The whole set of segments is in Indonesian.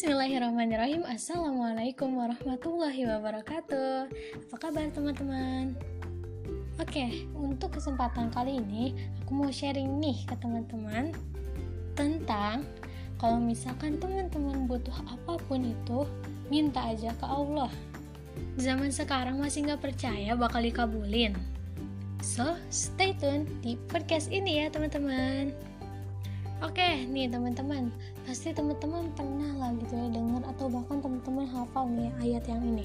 Bismillahirrahmanirrahim. Assalamualaikum warahmatullahi wabarakatuh. Apa kabar teman-teman? Oke, untuk kesempatan kali ini Aku mau sharing nih ke teman-teman Tentang Kalau misalkan teman-teman butuh apa pun itu Minta aja ke Allah. Zaman sekarang masih gak percaya bakal dikabulin. So, stay tune di podcast ini ya teman-teman Oke nih teman-teman, pasti teman-teman pernah lah gitu ya dengar atau bahkan teman-teman hafal nih ayat yang ini.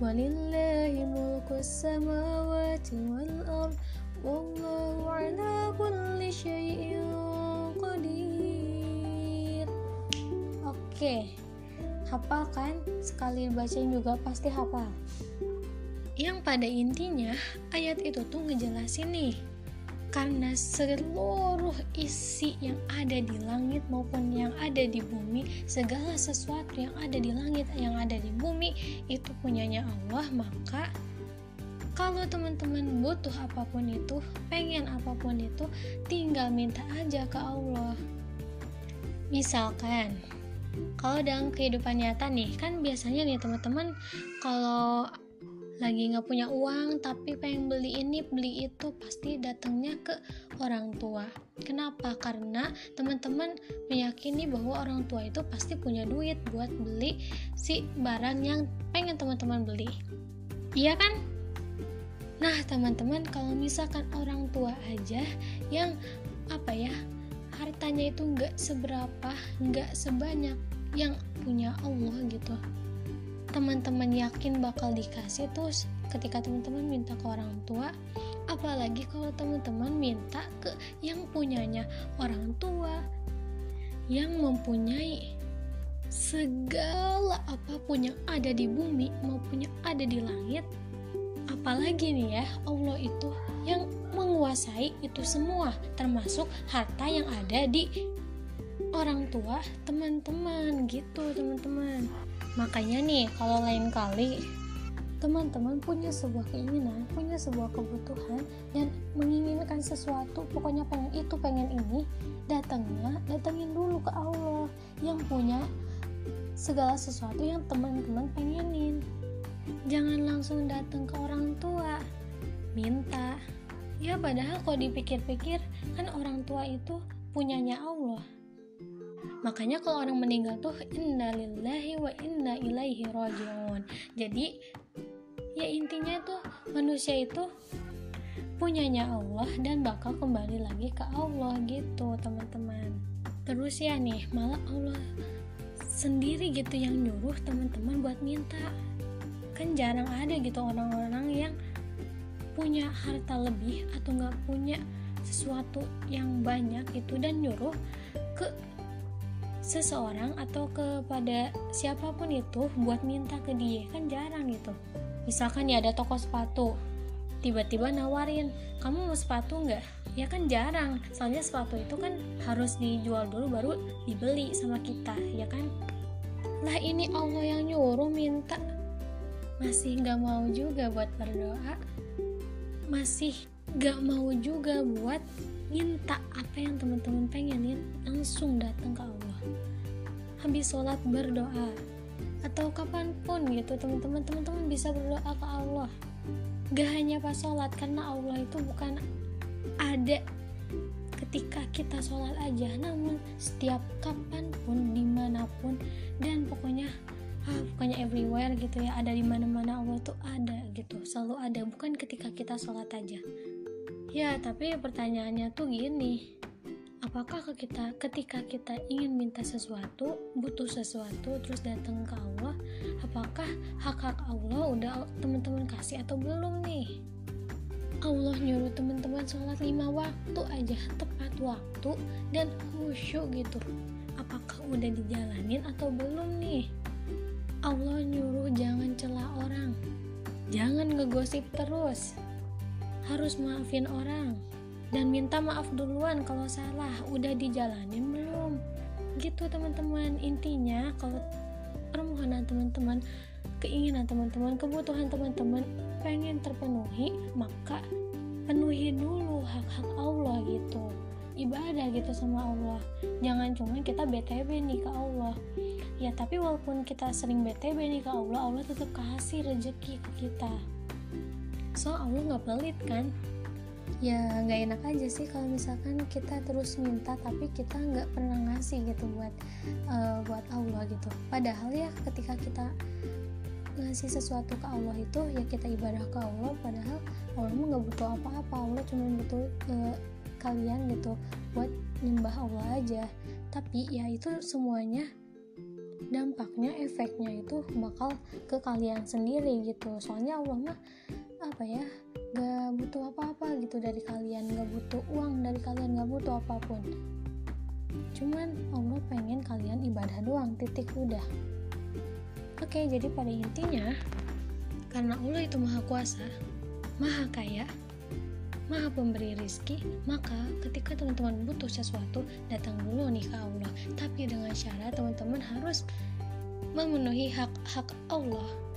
Walillahi mulku samawati wal ard wallahu ala kulli syai'in qadir. Oke. Hafal kan? Sekali bacain juga pasti hafal. Yang pada intinya ayat itu tuh ngejelasin nih karena seluruh isi yang ada di langit maupun yang ada di bumi segala sesuatu yang ada di langit yang ada di bumi itu punyanya Allah maka kalau teman-teman butuh apa pun itu pengen apa pun itu tinggal minta aja ke Allah. Misalkan kalau dalam kehidupan nyata nih kan biasanya nih teman-teman kalau lagi nggak punya uang tapi pengen beli ini beli itu pasti datangnya ke orang tua. Kenapa? Karena teman-teman meyakini bahwa orang tua itu pasti punya duit buat beli si barang yang pengen teman-teman beli. Iya kan? Nah teman-teman kalau misalkan orang tua aja yang apa ya hartanya itu nggak seberapa nggak sebanyak yang punya Allah gitu teman-teman yakin bakal dikasih terus ketika teman-teman minta ke orang tua? Apalagi kalau teman-teman minta ke yang punyanya orang tua yang mempunyai segala apa pun yang ada di bumi maupun yang ada di langit. Apalagi nih ya Allah itu yang menguasai itu semua termasuk harta yang ada di orang tua teman-teman gitu teman-teman makanya nih kalau lain kali teman-teman punya sebuah keinginan, punya sebuah kebutuhan dan menginginkan sesuatu, pokoknya pengen itu, pengen ini, datangnya, datangin dulu ke Allah yang punya segala sesuatu yang teman-teman pengenin. Jangan langsung datang ke orang tua, minta. Ya padahal kalau dipikir-pikir kan orang tua itu punyanya Allah makanya kalau orang meninggal tuh innalillahi wa inna ilaihi rajiun. Jadi ya intinya tuh manusia itu punyanya Allah dan bakal kembali lagi ke Allah gitu teman-teman. Terus ya nih malah Allah sendiri gitu yang nyuruh teman-teman buat minta. Kan jarang ada gitu orang-orang yang punya harta lebih atau nggak punya sesuatu yang banyak itu dan nyuruh ke seseorang atau kepada siapa pun itu buat minta ke dia. Kan jarang gitu misalkan ya ada toko sepatu tiba-tiba nawarin kamu mau sepatu nggak? Ya kan jarang. Soalnya sepatu itu kan harus dijual dulu baru dibeli sama kita ya kan? Lah ini Allah yang nyuruh minta. Masih nggak mau juga buat berdoa. Masih nggak mau juga buat minta apa yang teman-teman pengenin langsung datang ke Allah habis sholat berdoa. Atau kapan pun gitu teman-teman teman-teman bisa berdoa ke Allah. Gak hanya pas sholat karena Allah itu bukan ada ketika kita sholat aja. Namun setiap kapan pun di mana pun dan pokoknya ah, pokoknya everywhere gitu ya ada di mana-mana Allah itu ada gitu selalu ada. Bukan ketika kita sholat aja. Ya, tapi pertanyaannya tuh gini. Apakah kita ketika kita ingin minta sesuatu, butuh sesuatu terus datang ke Allah, apakah hak-hak Allah udah teman-teman kasih atau belum nih? Allah nyuruh teman-teman sholat lima waktu aja tepat waktu dan khusyuk gitu. Apakah udah dijalanin atau belum nih? Allah nyuruh jangan celah orang, jangan ngegosip terus, harus maafin orang dan minta maaf duluan kalau salah. Udah dijalanin belum? Gitu teman-teman. Intinya kalau permohonan teman-teman keinginan teman-teman kebutuhan teman-teman pengen terpenuhi maka penuhi dulu hak-hak Allah gitu. Ibadah gitu sama Allah. Jangan cuma kita btw nih ke Allah. Ya tapi walaupun kita sering BTB nih ke Allah Allah tetap kasih rezeki ke kita. So Allah nggak pelit kan ya nggak enak aja sih kalau misalkan kita terus minta tapi kita nggak pernah ngasih gitu buat uh, buat Allah gitu. Padahal ya ketika kita ngasih sesuatu ke Allah itu ya kita ibadah ke Allah padahal Allah nggak butuh apa-apa. Allah cuma butuh uh, kalian gitu buat nyembah Allah aja. Tapi ya itu semuanya dampaknya efeknya itu bakal ke kalian sendiri gitu. Soalnya Allah mah apa ya gak butuh apa-apa gitu dari kalian gak butuh uang dari kalian gak butuh apa pun. Cuman Allah pengen kalian ibadah doang titik udah. Oke jadi pada intinya karena Allah itu maha kuasa maha kaya maha pemberi rizki maka ketika teman-teman butuh sesuatu datang dulu nih ke Allah. Tapi dengan syarat teman-teman harus memenuhi hak-hak Allah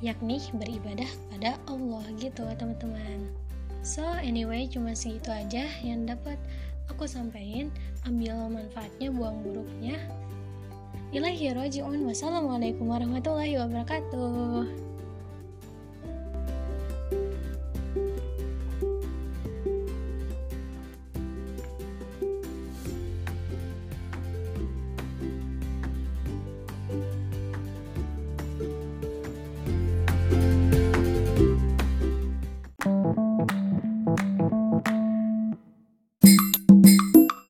yakni beribadah pada Allah gitu teman-teman. So anyway cuma segitu aja yang dapat aku sampaikan. Ambil manfaatnya buang buruknya. Ilahi roji'un wassalamualaikum warahmatullahi wabarakatuh